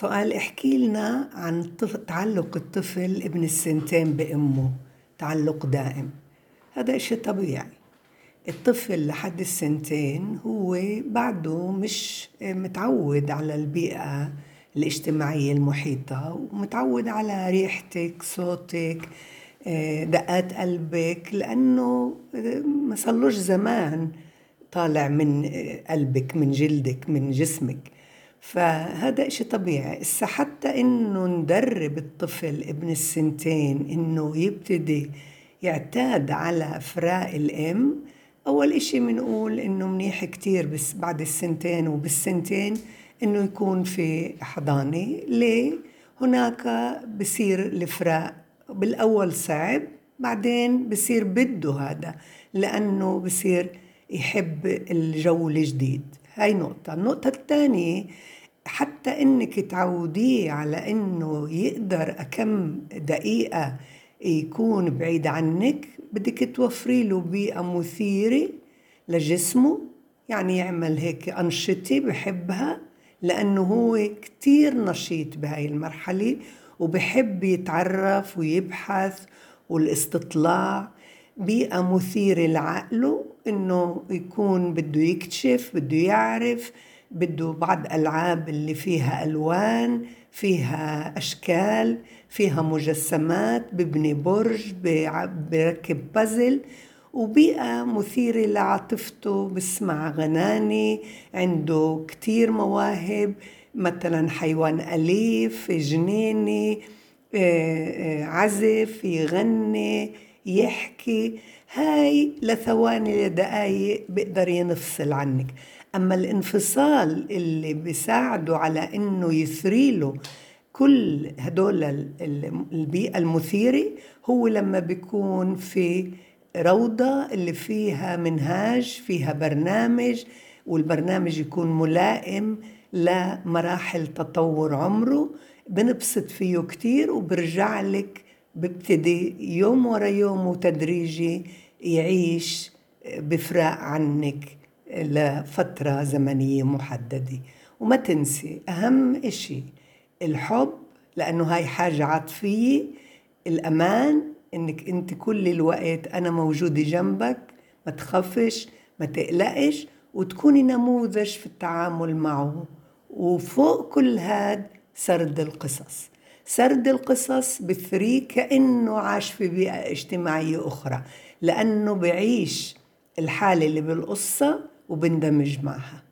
سؤال احكي لنا عن تعلق الطفل ابن السنتين بأمه تعلق دائم. هذا إشي طبيعي. الطفل لحد السنتين هو بعده مش متعود على البيئة الاجتماعية المحيطة ومتعود على ريحتك صوتك دقات قلبك لأنه ما صلوش زمان طالع من قلبك من جلدك من جسمك. فهذا إشي طبيعي. إسا حتى إنه ندرب الطفل ابن السنتين إنه يبتدي يعتاد على أفراء الأم أول إشي بنقول إنه منيح كتير بس بعد السنتين وبالسنتين إنه يكون في حضانة. ليه؟ هناك بصير الإفراء بالأول صعب بعدين بصير بده هذا لأنه بصير يحب الجو الجديد. هاي نقطة. النقطة الثانية حتى إنك تعوديه على إنه يقدر كم دقيقة يكون بعيد عنك بدك توفري له بيئة مثيرة لجسمه يعني يعمل هيك أنشطة بحبها لأنه هو كتير نشيط بهاي المرحلة وبحب يتعرف ويبحث والاستطلاع بيئة مثيرة لعقله إنه يكون بده يكتشف بده يعرف بده بعض ألعاب اللي فيها ألوان فيها أشكال فيها مجسمات ببني برج بركب بازل وبيئة مثيرة لعاطفته بسمع غناني عنده كتير مواهب مثلا حيوان أليف جنيني آه، آه، عزف يغني. يحكي هاي لثواني لدقايق بيقدر ينفصل عنك. أما الانفصال اللي بيساعده على إنه يثري له كل هدول البيئة المثيرة هو لما بيكون في روضة اللي فيها منهاج فيها برنامج والبرنامج يكون ملائم لمراحل تطور عمره بنبسط فيه كتير وبرجع لك ببتدي يوم ورا يوم وتدريجي يعيش بفراق عنك لفترة زمنية محددة. وما تنسي أهم إشي الحب لأنه هاي حاجة عاطفية الأمان إنك أنت كل الوقت أنا موجودة جنبك ما تخافش ما تقلقش وتكوني نموذج في التعامل معه. وفوق كل هاد سرد القصص. سرد القصص بثري كأنه عاش في بيئة اجتماعية أخرى لأنه بعيش الحالة اللي بالقصة وبندمج معها.